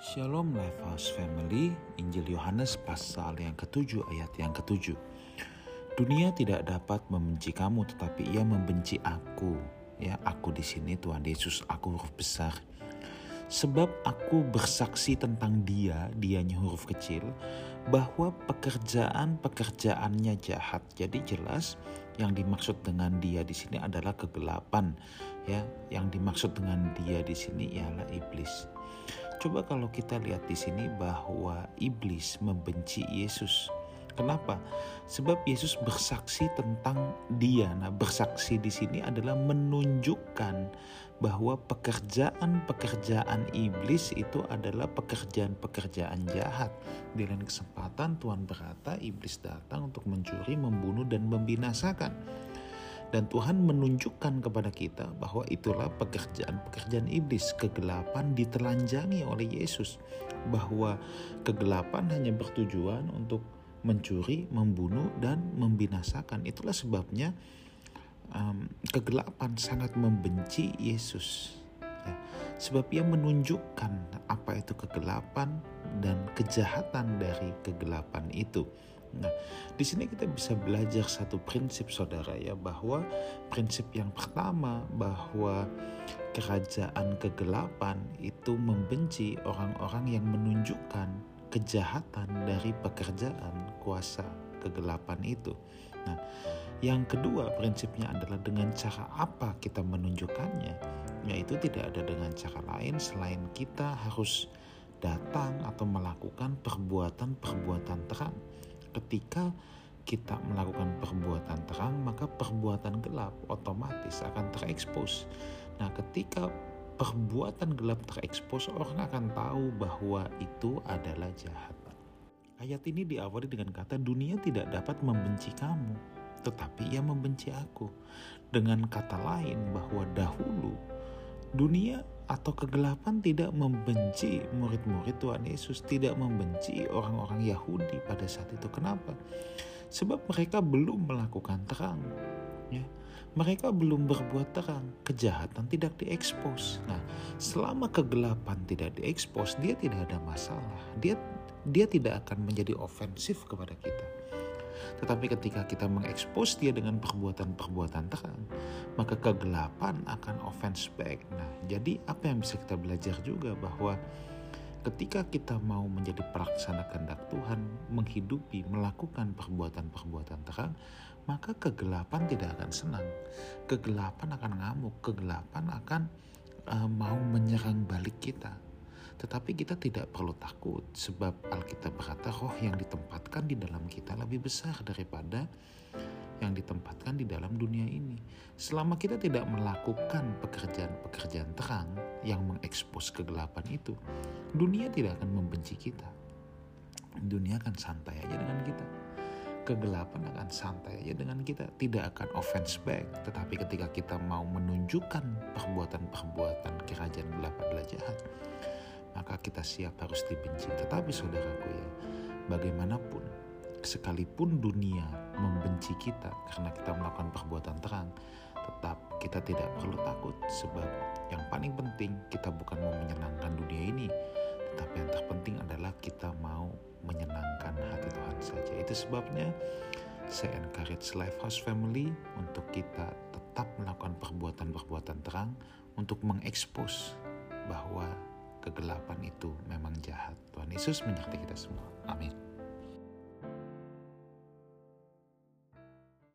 Shalom Lifehouse Family, Injil Yohanes pasal yang ketujuh ayat yang ketujuh. Dunia tidak dapat membenci kamu, tetapi ia membenci aku. Ya, aku di sini Tuhan Yesus, aku huruf besar. Sebab aku bersaksi tentang dia, dianya huruf kecil, bahwa pekerjaan-pekerjaannya jahat. Jadi jelas yang dimaksud dengan dia di sini adalah kegelapan. Ya, yang dimaksud dengan dia di sini ialah iblis. Coba kalau kita lihat di sini bahwa iblis membenci Yesus. Kenapa? Sebab Yesus bersaksi tentang dia. Nah, bersaksi di sini adalah menunjukkan bahwa pekerjaan-pekerjaan iblis itu adalah pekerjaan-pekerjaan jahat. Di lain kesempatan Tuhan berkata iblis datang untuk mencuri, membunuh dan membinasakan. Dan Tuhan menunjukkan kepada kita bahwa itulah pekerjaan-pekerjaan iblis. Kegelapan ditelanjangi oleh Yesus. Bahwa kegelapan hanya bertujuan untuk mencuri, membunuh, dan membinasakan. Itulah sebabnya um, kegelapan sangat membenci Yesus. Ya, sebab ia menunjukkan apa itu kegelapan dan kejahatan dari kegelapan itu. Nah, di sini kita bisa belajar satu prinsip saudara ya bahwa prinsip yang pertama bahwa kerajaan kegelapan itu membenci orang-orang yang menunjukkan kejahatan dari pekerjaan kuasa kegelapan itu. Nah, yang kedua prinsipnya adalah dengan cara apa kita menunjukkannya, yaitu tidak ada dengan cara lain selain kita harus datang atau melakukan perbuatan-perbuatan terang ketika kita melakukan perbuatan terang, maka perbuatan gelap otomatis akan terekspos. Nah, ketika perbuatan gelap terekspos, orang akan tahu bahwa itu adalah jahat. Ayat ini diawali dengan kata dunia tidak dapat membenci kamu, tetapi ia membenci aku. Dengan kata lain bahwa dahulu dunia atau kegelapan tidak membenci murid-murid Tuhan Yesus, tidak membenci orang-orang Yahudi pada saat itu. Kenapa? Sebab mereka belum melakukan terang. Ya. Mereka belum berbuat terang, kejahatan tidak diekspos. Nah, selama kegelapan tidak diekspos, dia tidak ada masalah. Dia dia tidak akan menjadi ofensif kepada kita tetapi ketika kita mengekspos dia dengan perbuatan-perbuatan terang, maka kegelapan akan offense back. Nah, jadi apa yang bisa kita belajar juga bahwa ketika kita mau menjadi pelaksana kehendak Tuhan, menghidupi, melakukan perbuatan-perbuatan terang, maka kegelapan tidak akan senang. Kegelapan akan ngamuk, kegelapan akan uh, mau menyerang balik kita. Tetapi kita tidak perlu takut sebab Alkitab berkata roh yang ditempatkan di dalam kita lebih besar daripada yang ditempatkan di dalam dunia ini. Selama kita tidak melakukan pekerjaan-pekerjaan terang yang mengekspos kegelapan itu, dunia tidak akan membenci kita. Dunia akan santai aja dengan kita. Kegelapan akan santai aja dengan kita, tidak akan offense back. Tetapi ketika kita mau menunjukkan perbuatan-perbuatan kerajaan gelap adalah jahat, kita siap harus dibenci. Tetapi saudaraku ya, bagaimanapun, sekalipun dunia membenci kita karena kita melakukan perbuatan terang, tetap kita tidak perlu takut sebab yang paling penting kita bukan mau menyenangkan dunia ini, tetapi yang terpenting adalah kita mau menyenangkan hati Tuhan saja. Itu sebabnya saya encourage Lifehouse Family untuk kita tetap melakukan perbuatan-perbuatan terang untuk mengekspos bahwa kegelapan itu memang jahat. Tuhan Yesus menyertai kita semua. Amin.